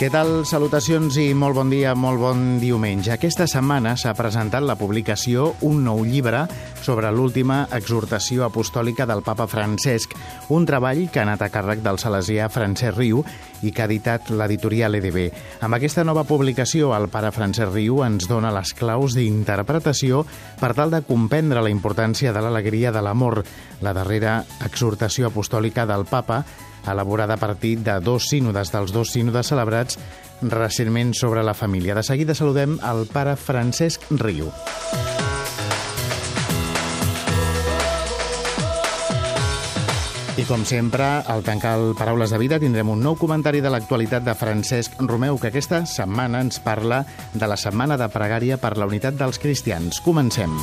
Què tal? Salutacions i molt bon dia, molt bon diumenge. Aquesta setmana s'ha presentat la publicació Un nou llibre sobre l'última exhortació apostòlica del papa Francesc, un treball que ha anat a càrrec del salesià Francesc Riu i que ha editat l'editorial EDB. Amb aquesta nova publicació, el pare Francesc Riu ens dona les claus d'interpretació per tal de comprendre la importància de l'alegria de l'amor, la darrera exhortació apostòlica del papa, elaborada a partir de dos sínodes, dels dos sínodes celebrats recentment sobre la família. De seguida saludem el pare Francesc Riu. I com sempre, al tancar el Paraules de Vida tindrem un nou comentari de l'actualitat de Francesc Romeu, que aquesta setmana ens parla de la Setmana de Pregària per la Unitat dels Cristians. Comencem.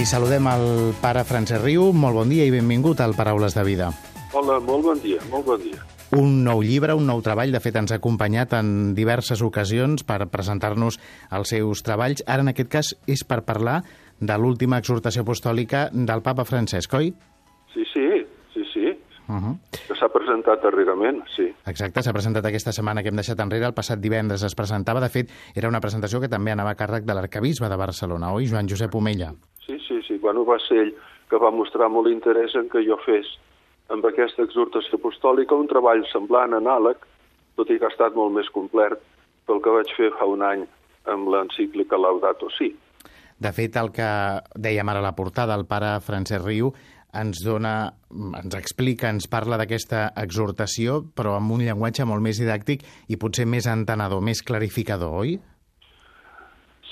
I saludem el pare Francesc Riu. Molt bon dia i benvingut al Paraules de Vida. Hola, molt bon dia, molt bon dia. Un nou llibre, un nou treball, de fet ens ha acompanyat en diverses ocasions per presentar-nos els seus treballs. Ara, en aquest cas, és per parlar de l'última exhortació apostòlica del papa Francesc, oi? Sí, sí, sí, sí. Uh -huh. Que s'ha presentat darrerament, sí. Exacte, s'ha presentat aquesta setmana que hem deixat enrere. El passat divendres es presentava. De fet, era una presentació que també anava a càrrec de l'arcabisbe de Barcelona, oi? Joan Josep Omella. Sí, sí, sí. Bueno, va ser ell que va mostrar molt interès en que jo fes amb aquesta exhortació apostòlica un treball semblant, anàleg, tot i que ha estat molt més complet del que vaig fer fa un any amb l'encíclica Laudato Si. De fet, el que dèiem ara a la portada, el pare Francesc Riu ens dona, ens explica, ens parla d'aquesta exhortació, però amb un llenguatge molt més didàctic i potser més entenedor, més clarificador, oi?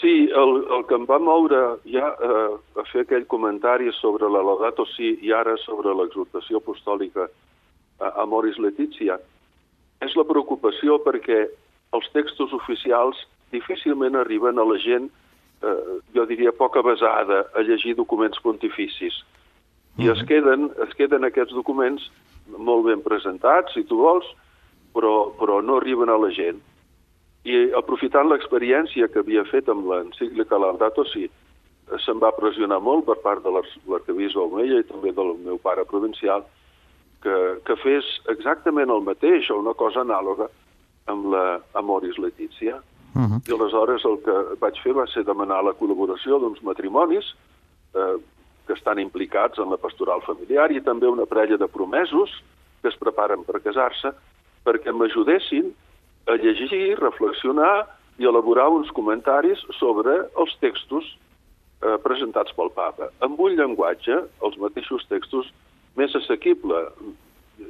Sí, el, el que em va moure ja eh, a fer aquell comentari sobre la Laudato Si i ara sobre l'exhortació apostòlica a, a Moris Letizia és la preocupació perquè els textos oficials difícilment arriben a la gent, eh, jo diria, poc avasada a llegir documents pontificis. I es queden, es queden aquests documents molt ben presentats, si tu vols, però, però no arriben a la gent. I aprofitant l'experiència que havia fet amb l'encíclica Laudato Si, se'm va pressionar molt per part de l'arcabisbe Omella i també del meu pare provincial que, que fes exactament el mateix o una cosa anàloga amb la Amoris Letizia. Uh -huh. I aleshores el que vaig fer va ser demanar la col·laboració d'uns matrimonis eh, que estan implicats en la pastoral familiar i també una parella de promesos que es preparen per casar-se perquè m'ajudessin a llegir, reflexionar i elaborar uns comentaris sobre els textos eh, presentats pel papa, amb un llenguatge, els mateixos textos, més assequible,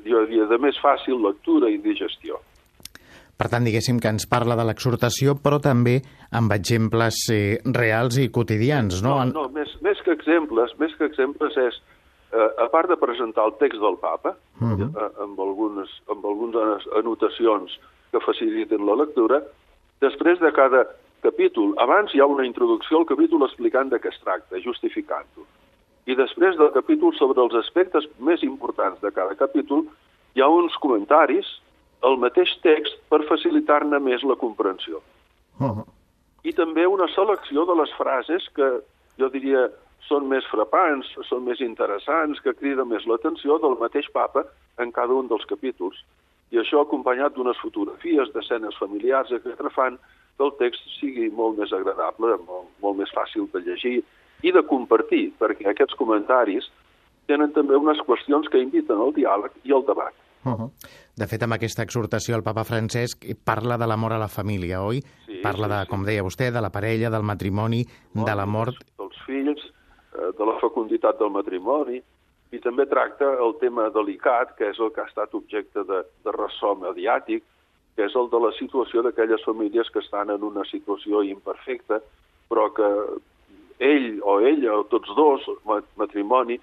jo diria, de més fàcil lectura i digestió. Per tant, diguéssim que ens parla de l'exhortació, però també amb exemples eh, reals i quotidians, no? No, no més, més que exemples, més que exemples és, eh, a part de presentar el text del papa, uh -huh. eh, amb, algunes, amb algunes anotacions que faciliten la lectura, després de cada capítol, abans hi ha una introducció al capítol explicant de què es tracta, justificant-ho. I després del capítol sobre els aspectes més importants de cada capítol, hi ha uns comentaris al mateix text per facilitar-ne més la comprensió. Uh -huh. I també una selecció de les frases que jo diria són més frapants, són més interessants, que criden més l'atenció del mateix papa en cada un dels capítols i això acompanyat d'unes fotografies d'escenes familiars que fan que el text sigui molt més agradable, molt, molt més fàcil de llegir i de compartir, perquè aquests comentaris tenen també unes qüestions que inviten al diàleg i al debat. Uh -huh. De fet, amb aquesta exhortació el papa Francesc parla de l'amor a la família, oi? Sí, parla sí, de, sí. com deia vostè, de la parella, del matrimoni, de la mort... Dels fills, eh, de la fecunditat del matrimoni, i també tracta el tema delicat, que és el que ha estat objecte de, de ressò mediàtic, que és el de la situació d'aquelles famílies que estan en una situació imperfecta, però que ell o ella, o tots dos, matrimoni,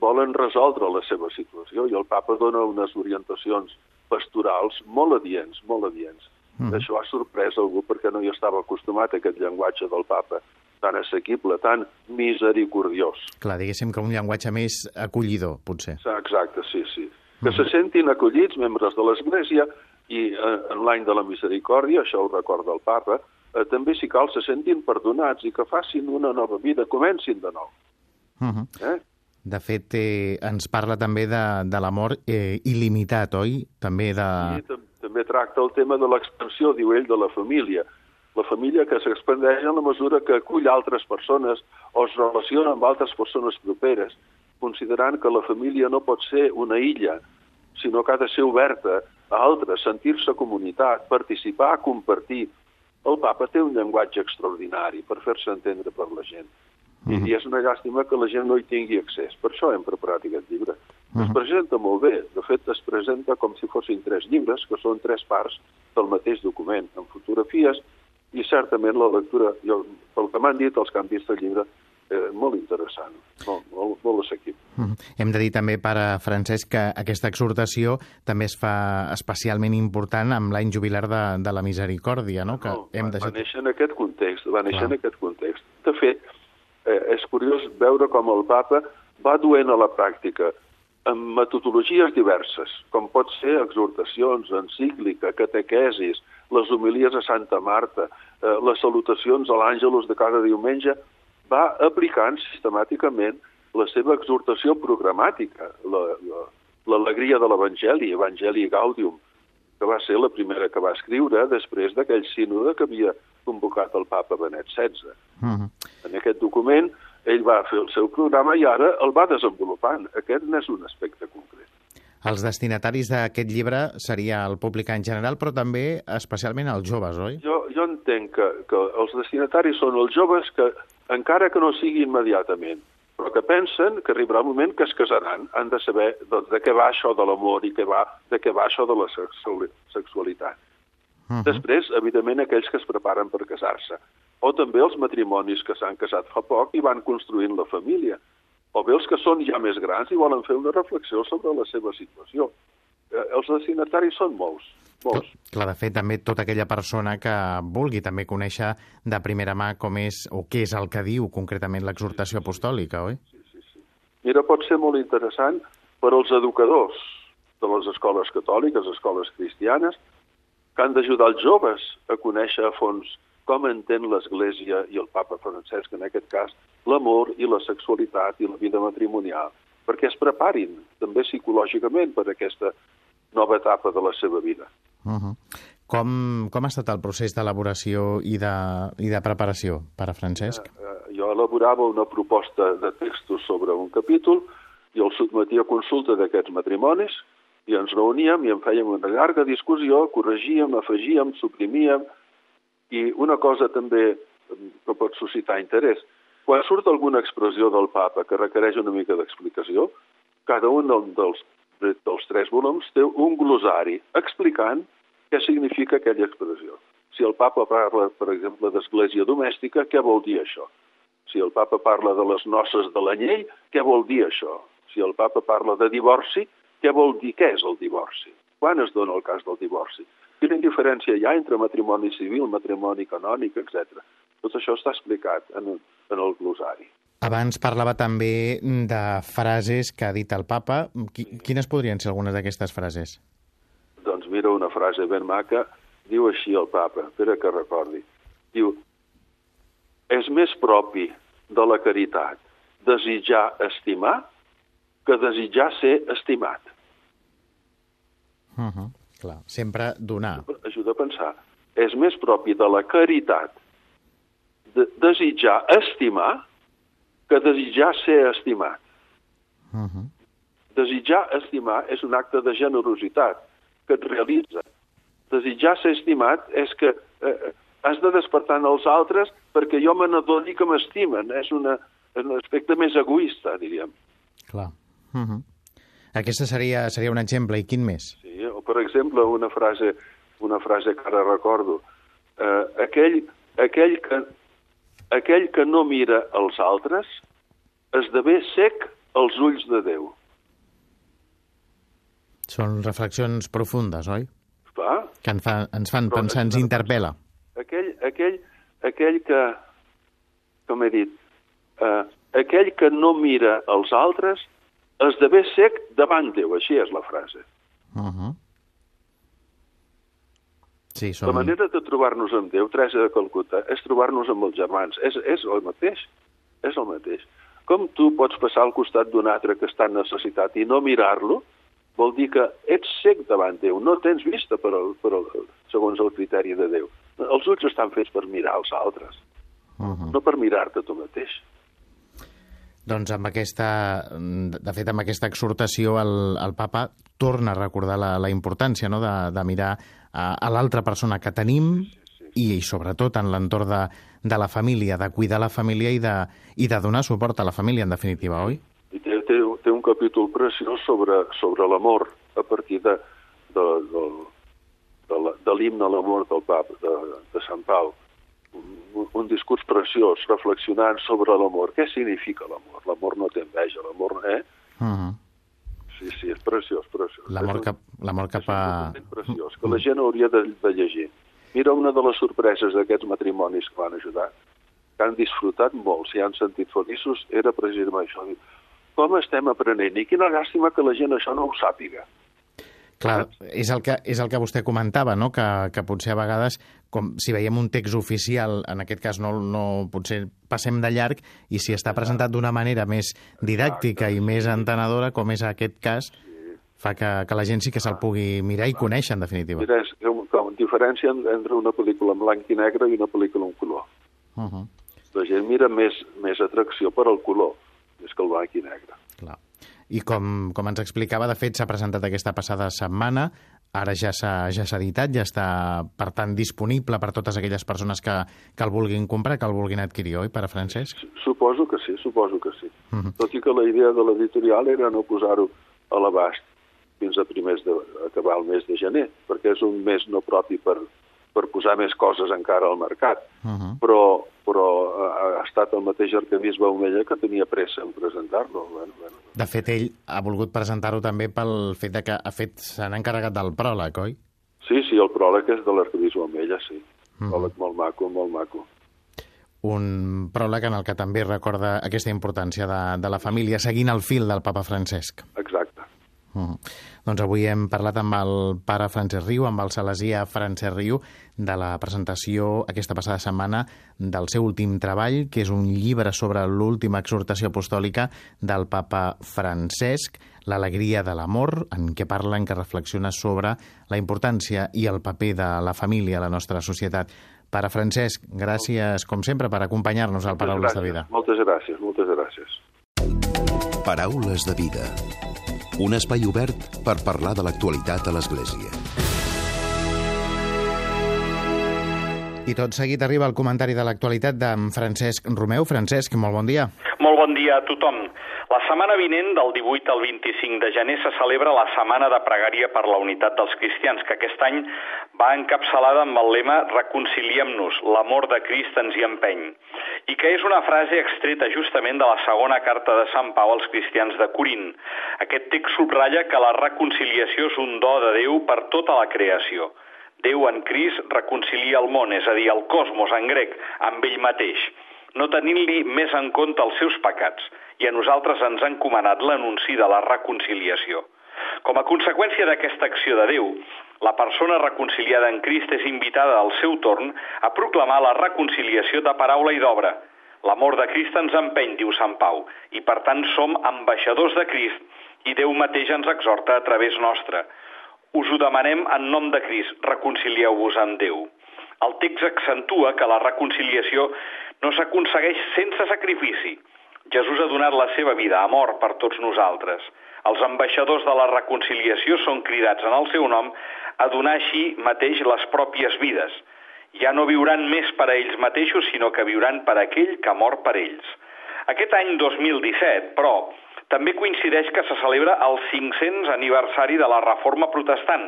volen resoldre la seva situació i el papa dona unes orientacions pastorals molt adients, molt adients. Mm. Això ha sorprès algú perquè no hi estava acostumat a aquest llenguatge del papa tan assequible, tan misericordiós. Clar, diguéssim que un llenguatge més acollidor, potser. Exacte, sí, sí. Que se sentin acollits membres de l'Església i eh, en l'any de la misericòrdia, això ho recorda el papa, eh, també, si cal, se sentin perdonats i que facin una nova vida, comencin de nou. Uh -huh. Eh? De fet, eh, ens parla també de, de l'amor eh, il·limitat, oi? També de... Tam també tracta el tema de l'expansió, diu ell, de la família. La família que s'expandeix en la mesura que acull altres persones o es relaciona amb altres persones properes, considerant que la família no pot ser una illa, sinó que ha de ser oberta a altres, sentir-se comunitat, participar, compartir. El papa té un llenguatge extraordinari per fer-se entendre per la gent. I, Mhm. I és una llàstima que la gent no hi tingui accés. Per això hem preparat aquest llibre. Es Mhm. presenta molt bé. De fet, es presenta com si fossin tres llibres, que són tres parts del mateix document, amb fotografies, i certament la lectura, jo, pel que m'han dit els que han vist el llibre, eh, molt interessant, molt, molt, molt assequible. Mhm. Hem de dir també, pare Francesc, que aquesta exhortació també es fa especialment important amb l'any jubilar de, de la misericòrdia, no? Que No, hem va, deixat... va néixer en aquest context, va néixer Clar. en aquest context. De fet, eh, és curiós veure com el papa va duent a la pràctica amb metodologies diverses, com pot ser exhortacions, encíclica, catequesis, les homilies a Santa Marta, eh, les salutacions a l'àngelus de cada diumenge, va aplicant sistemàticament la seva exhortació programàtica, la- la- l'alegria de l'Evangeli, Evangeli Gaudium, que va ser la primera que va escriure després d'aquell sínode que havia convocat el papa Benet XVI. Mhm. En aquest document ell va fer el seu programa i ara el va desenvolupant. Aquest n'és un aspecte. Els destinataris d'aquest llibre seria el públic en general, però també especialment els joves, oi? Jo, jo entenc que, que els destinataris són els joves que, encara que no sigui immediatament, però que pensen que arribarà un moment que es casaran, han de saber doncs, de què va això de l'amor i què va, de què va això de la sexuali- sexualitat. Mhm. Després, evidentment, aquells que es preparen per casar-se. O també els matrimonis que s'han casat fa poc i van construint la família. O bé els que són ja més grans i volen fer una reflexió sobre la seva situació. Eh, Els destinataris són molts, molts. Clar, de fet, també tota aquella persona que vulgui també conèixer de primera mà com és o què és el que diu concretament l'exhortació apostòlica, oi? Mira, pot ser molt interessant per als educadors de les escoles catòliques, escoles cristianes, que han d'ajudar els joves a conèixer a fons com entén l'Església i el papa Francesc, en aquest cas, l'amor i la sexualitat i la vida matrimonial, perquè es preparin també psicològicament per aquesta nova etapa de la seva vida. Uh -huh. com, com ha estat el procés d'elaboració i, de, i de preparació, pare Francesc? Eh, jo elaborava una proposta de textos sobre un capítol i el sotmetia a consulta d'aquests matrimonis i ens reuníem i en fèiem una llarga discussió, corregíem, afegíem, suprimíem i una cosa també que pot suscitar interès. Quan surt alguna expressió del papa que requereix una mica d'explicació, cada un dels, dels tres volums té un glosari explicant què significa aquella expressió. Si el papa parla, per exemple, d'església domèstica, què vol dir això? Si el papa parla de les noces de l'anyell, què vol dir això? Si el papa parla de divorci, què vol dir? Què és el divorci? Quan es dona el cas del divorci? Quina diferència hi ha entre matrimoni civil, matrimoni canònic, etc. Tot això està explicat en, en el glosari. Abans parlava també de frases que ha dit el papa. Quines podrien ser algunes d'aquestes frases? Doncs mira, una frase ben maca, diu així el papa, espera que recordi. Diu, és més propi de la caritat desitjar estimar que desitjar ser estimat. Uh -huh. Clar, sempre donar. Ajuda a pensar. És més propi de la caritat de desitjar estimar que desitjar ser estimat. Uh -huh. Desitjar estimar és un acte de generositat que et realitza. Desitjar ser estimat és que eh, has de despertar en els altres perquè jo me n'adoni que m'estimen. És, una, és un aspecte més egoista, diríem. Clar. Uh -huh. Aquesta seria, seria un exemple. I quin més? Sí, o per exemple, una frase, una frase que ara recordo. Eh, aquell, aquell, que, aquell que no mira els altres esdevé sec als ulls de Déu. Són reflexions profundes, oi? Va? Que ens, fa, ens fan pensar, ens interpel·la. Aquell, aquell, aquell que, com he dit, eh, aquell que no mira els altres esdevé sec davant Déu, així és la frase. Uh -huh. Sí, som... La manera de trobar-nos amb Déu, Teresa de Calcuta, és trobar-nos amb els germans. És, és el mateix, és el mateix. Com tu pots passar al costat d'un altre que està en necessitat i no mirar-lo, vol dir que ets sec davant Déu, no tens vista per al, per al, segons el criteri de Déu. Els ulls estan fets per mirar els altres, uh -huh. no per mirar-te tu mateix. Doncs amb aquesta, de fet, amb aquesta exhortació el, el papa torna a recordar la, la importància no? de, de mirar a, a l'altra persona que tenim i, i sobretot en l'entorn de, de la família, de cuidar la família i de, i de donar suport a la família, en definitiva, oi? I té, té, té un capítol preciós sobre, sobre l'amor a partir de, de, de, de, de l'himne a l'amor del pap de, de Sant Pau. Un, un discurs preciós, reflexionant sobre l'amor. Què significa l'amor? L'amor no té enveja, l'amor... Eh? Uh -huh. Sí, sí, és preciós, preciós. L'amor cap, cap a... És preciós, que la gent hauria de, de llegir. Mira una de les sorpreses d'aquests matrimonis que van ajudar, que han disfrutat molt, si han sentit feliços, era precisament això. Com estem aprenent? I quina llàstima que la gent això no ho sàpiga. Clar, és el que, és el que vostè comentava, no? que, que potser a vegades, com si veiem un text oficial, en aquest cas no, no potser passem de llarg, i si està presentat d'una manera més didàctica i més entenedora, com és aquest cas, fa que, que la gent sí que se'l pugui mirar i conèixer, en definitiva. Mira, és com diferència entre una pel·lícula en blanc i negre i una pel·lícula en color. Uh -huh. La gent mira més, més atracció per al color, més que el blanc i negre. Clar i com, com ens explicava, de fet s'ha presentat aquesta passada setmana, ara ja s'ha ja editat, ja està, per tant, disponible per totes aquelles persones que, que el vulguin comprar, que el vulguin adquirir, oi, per a Francesc? Suposo que sí, suposo que sí. Uh mhm. -huh. Tot i que la idea de l'editorial era no posar-ho a l'abast fins a primers d'acabar el mes de gener, perquè és un mes no propi per, per posar més coses encara al mercat. Uh -huh. Però, però ha estat el mateix arcabisbe Omella que tenia pressa en presentar-lo. Bueno, bueno. De fet, ell ha volgut presentar-ho també pel fet de que ha fet s'han encarregat del pròleg, oi? Sí, sí, el pròleg és de l'arcabisbe Omella, sí. Uh -huh. Pròleg molt maco, molt maco un pròleg en el que també recorda aquesta importància de, de la família, seguint el fil del papa Francesc. Exacte. Mm. Doncs avui hem parlat amb el pare Francesc Riu, amb el salesià Francesc Riu, de la presentació aquesta passada setmana del seu últim treball, que és un llibre sobre l'última exhortació apostòlica del papa Francesc, L'alegria de l'amor, en què parla, en què reflexiona sobre la importància i el paper de la família a la nostra societat. Pare Francesc, gràcies, com sempre, per acompanyar-nos al Paraules gràcies. de Vida. Moltes gràcies, moltes gràcies. Paraules de Vida un espai obert per parlar de l'actualitat a l'Església. I tot seguit arriba el comentari de l'actualitat d'en Francesc Romeu. Francesc, molt bon dia. Molt bon dia a tothom. La setmana vinent, del 18 al 25 de gener, se celebra la Setmana de Pregària per la Unitat dels Cristians, que aquest any va encapçalada amb el lema Reconciliem-nos, l'amor de Crist ens hi empeny, i que és una frase extreta justament de la segona carta de Sant Pau als cristians de Corint. Aquest text subratlla que la reconciliació és un do de Déu per tota la creació. Déu en Crist reconcilia el món, és a dir, el cosmos en grec, amb ell mateix, no tenint-li més en compte els seus pecats i a nosaltres ens ha encomanat l'anunci de la reconciliació. Com a conseqüència d'aquesta acció de Déu, la persona reconciliada en Crist és invitada al seu torn a proclamar la reconciliació de paraula i d'obra. L'amor de Crist ens empeny, diu Sant Pau, i per tant som ambaixadors de Crist i Déu mateix ens exhorta a través nostre. Us ho demanem en nom de Crist, reconcilieu-vos amb Déu. El text accentua que la reconciliació no s'aconsegueix sense sacrifici, Jesús ha donat la seva vida a mort per tots nosaltres. Els ambaixadors de la reconciliació són cridats en el seu nom a donar així mateix les pròpies vides. Ja no viuran més per a ells mateixos, sinó que viuran per aquell que mor per ells. Aquest any 2017, però, també coincideix que se celebra el 500 aniversari de la Reforma Protestant.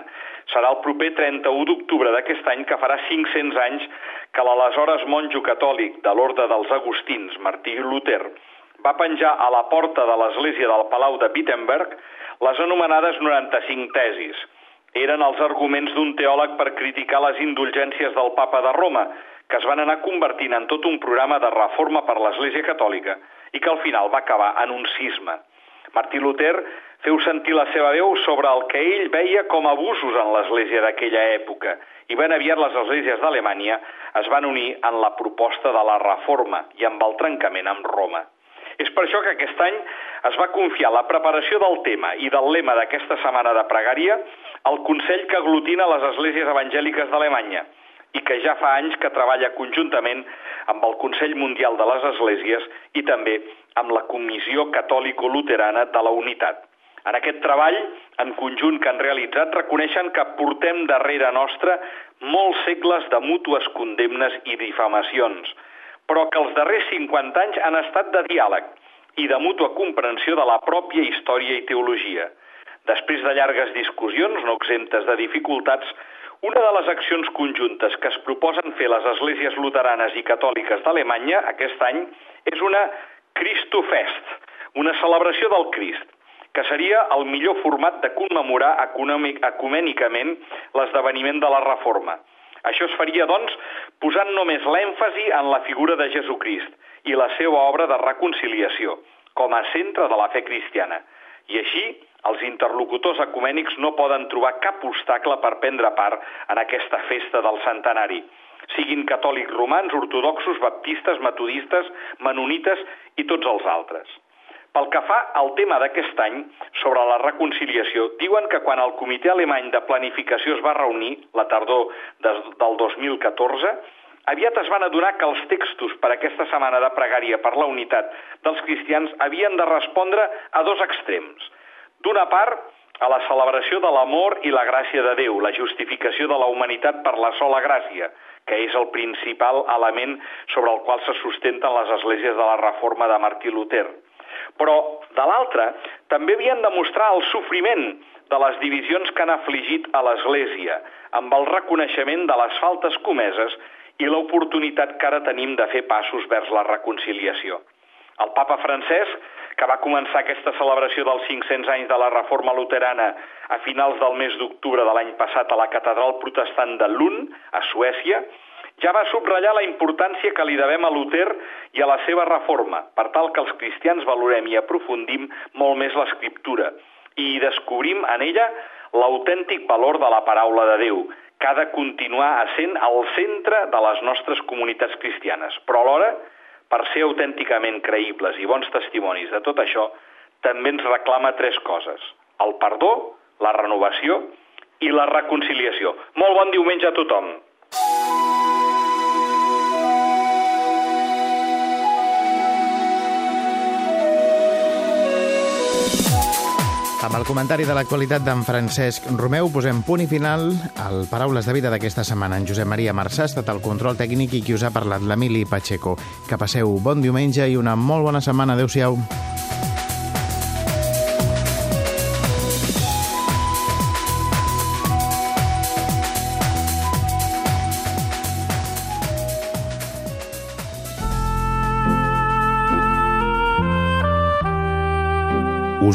Serà el proper 31 d'octubre d'aquest any que farà 500 anys que l'aleshores monjo catòlic de l'Orde dels Agustins, Martí Luther, va penjar a la porta de l'església del Palau de Wittenberg les anomenades 95 tesis. Eren els arguments d'un teòleg per criticar les indulgències del papa de Roma, que es van anar convertint en tot un programa de reforma per l'Església Catòlica i que al final va acabar en un cisma. Martí Luther feu sentir la seva veu sobre el que ell veia com abusos en l'Església d'aquella època i ben aviat les esglésies d'Alemanya es van unir en la proposta de la reforma i amb el trencament amb Roma. És per això que aquest any es va confiar la preparació del tema i del lema d'aquesta setmana de pregària al Consell que aglutina les esglésies evangèliques d'Alemanya i que ja fa anys que treballa conjuntament amb el Consell Mundial de les Esglésies i també amb la Comissió Catòlico-Luterana de la Unitat. En aquest treball, en conjunt que han realitzat, reconeixen que portem darrere nostra molts segles de mútues condemnes i difamacions, però que els darrers 50 anys han estat de diàleg i de mútua comprensió de la pròpia història i teologia. Després de llargues discussions, no exemptes de dificultats, una de les accions conjuntes que es proposen fer les esglésies luteranes i catòliques d'Alemanya aquest any és una Christofest, una celebració del Crist, que seria el millor format de commemorar econòmic, ecumènicament l'esdeveniment de la Reforma. Això es faria, doncs, posant només l'èmfasi en la figura de Jesucrist i la seva obra de reconciliació, com a centre de la fe cristiana. I així, els interlocutors ecumènics no poden trobar cap obstacle per prendre part en aquesta festa del centenari, siguin catòlics romans, ortodoxos, baptistes, metodistes, menonites i tots els altres. Pel que fa al tema d'aquest any, sobre la reconciliació, diuen que quan el Comitè Alemany de Planificació es va reunir, la tardor del 2014, aviat es van adonar que els textos per aquesta setmana de pregària per la unitat dels cristians havien de respondre a dos extrems – D'una part, a la celebració de l'amor i la gràcia de Déu, la justificació de la humanitat per la sola gràcia, que és el principal element sobre el qual se sustenten les esglésies de la reforma de Martí Luther. Però, de l'altra, també havien de mostrar el sofriment de les divisions que han afligit a l'Església, amb el reconeixement de les faltes comeses i l'oportunitat que ara tenim de fer passos vers la reconciliació. El papa Francesc que va començar aquesta celebració dels 500 anys de la Reforma Luterana a finals del mes d'octubre de l'any passat a la Catedral Protestant de Lund, a Suècia, ja va subratllar la importància que li devem a Luther i a la seva reforma, per tal que els cristians valorem i aprofundim molt més l'escriptura i descobrim en ella l'autèntic valor de la paraula de Déu, que ha de continuar essent al centre de les nostres comunitats cristianes, però alhora per ser autènticament creïbles i bons testimonis de tot això, també ens reclama tres coses. El perdó, la renovació i la reconciliació. Molt bon diumenge a tothom. Amb el comentari de l'actualitat d'en Francesc Romeu posem punt i final al Paraules de Vida d'aquesta setmana. En Josep Maria Marçà ha estat el control tècnic i qui us ha parlat, l'Emili Pacheco. Que passeu bon diumenge i una molt bona setmana. Adéu-siau.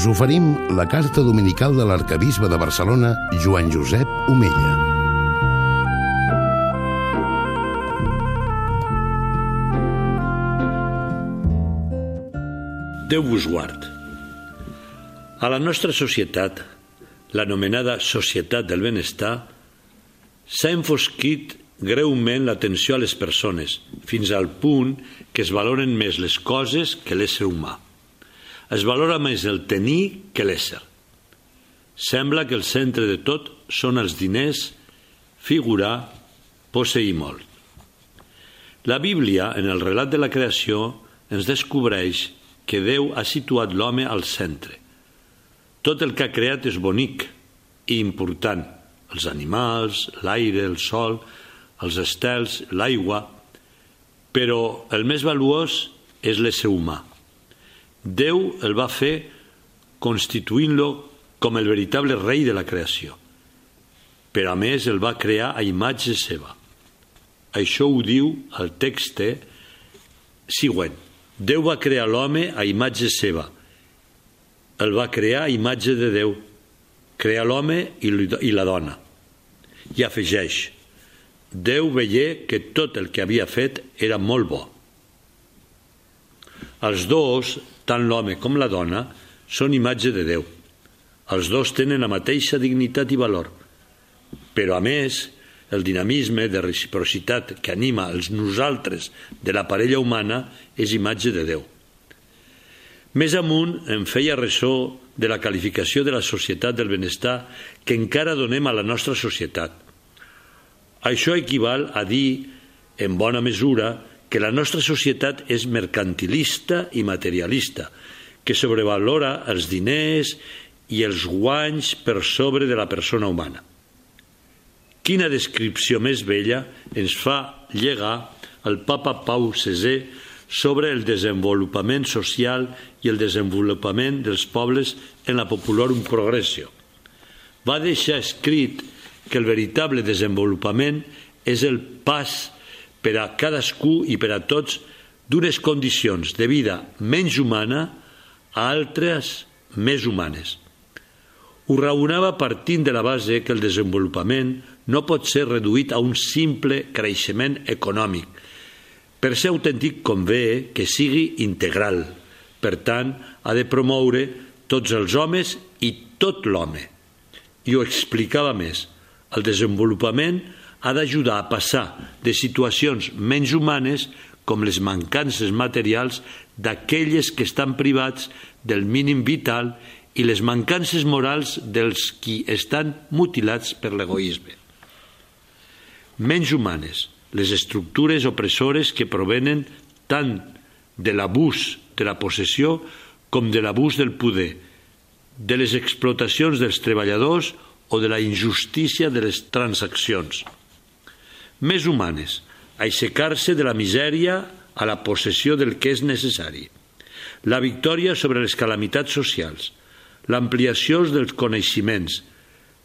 Us oferim la carta dominical de l'arcabisbe de Barcelona, Joan Josep Omella. Déu vos guard. A la nostra societat, l'anomenada societat del benestar, s'ha enfosquit greument l'atenció a les persones, fins al punt que es valoren més les coses que l'ésser humà es valora més el tenir que l'ésser. Sembla que el centre de tot són els diners, figurar, posseir molt. La Bíblia, en el relat de la creació, ens descobreix que Déu ha situat l'home al centre. Tot el que ha creat és bonic i important. Els animals, l'aire, el sol, els estels, l'aigua... Però el més valuós és l'ésser humà. Déu el va fer constituint-lo com el veritable rei de la creació. Però a més el va crear a imatge seva. Això ho diu el text següent. Déu va crear l'home a imatge seva. El va crear a imatge de Déu. Crea l'home i la dona. I afegeix, Déu veié que tot el que havia fet era molt bo. Els dos, tant l'home com la dona, són imatge de Déu. Els dos tenen la mateixa dignitat i valor. Però, a més, el dinamisme de reciprocitat que anima els nosaltres de la parella humana és imatge de Déu. Més amunt em feia ressò de la qualificació de la societat del benestar que encara donem a la nostra societat. Això equival a dir, en bona mesura, que la nostra societat és mercantilista i materialista, que sobrevalora els diners i els guanys per sobre de la persona humana. Quina descripció més bella ens fa llegar el papa Pau VI sobre el desenvolupament social i el desenvolupament dels pobles en la Popularum Progressio. Va deixar escrit que el veritable desenvolupament és el pas per a cadascú i per a tots d'unes condicions de vida menys humana a altres més humanes. Ho raonava partint de la base que el desenvolupament no pot ser reduït a un simple creixement econòmic, per ser autèntic convé que sigui integral. Per tant, ha de promoure tots els homes i tot l'home. I ho explicava més. El desenvolupament ha d'ajudar a passar de situacions menys humanes com les mancances materials d'aquelles que estan privats del mínim vital i les mancances morals dels qui estan mutilats per l'egoisme. Menys humanes, les estructures opressores que provenen tant de l'abús de la possessió com de l'abús del poder, de les explotacions dels treballadors o de la injustícia de les transaccions. Més humanes, aixecar-se de la misèria a la possessió del que és necessari. La victòria sobre les calamitats socials, l'ampliació dels coneixements,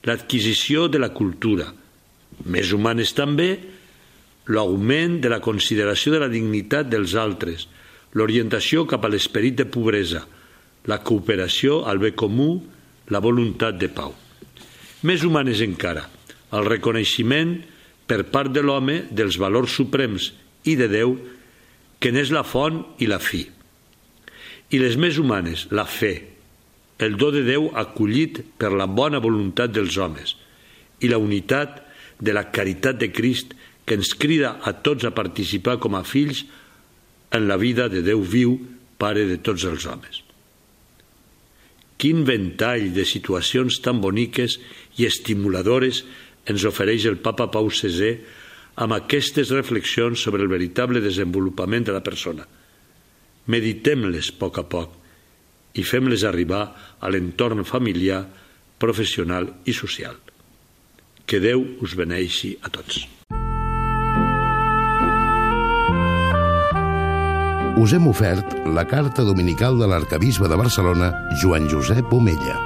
l'adquisició de la cultura. Més humanes també, l'augment de la consideració de la dignitat dels altres, l'orientació cap a l'esperit de pobresa, la cooperació al bé comú, la voluntat de pau. Més humanes encara, el reconeixement per part de l'home dels valors suprems i de Déu, que n'és la font i la fi. I les més humanes, la fe, el do de Déu acollit per la bona voluntat dels homes i la unitat de la caritat de Crist que ens crida a tots a participar com a fills en la vida de Déu viu, pare de tots els homes. Quin ventall de situacions tan boniques i estimuladores ens ofereix el papa Pau VI amb aquestes reflexions sobre el veritable desenvolupament de la persona. Meditem-les a poc a poc i fem-les arribar a l'entorn familiar, professional i social. Que Déu us beneixi a tots. us hem ofert la carta dominical de l'arcabisbe de Barcelona, Joan Josep Omella.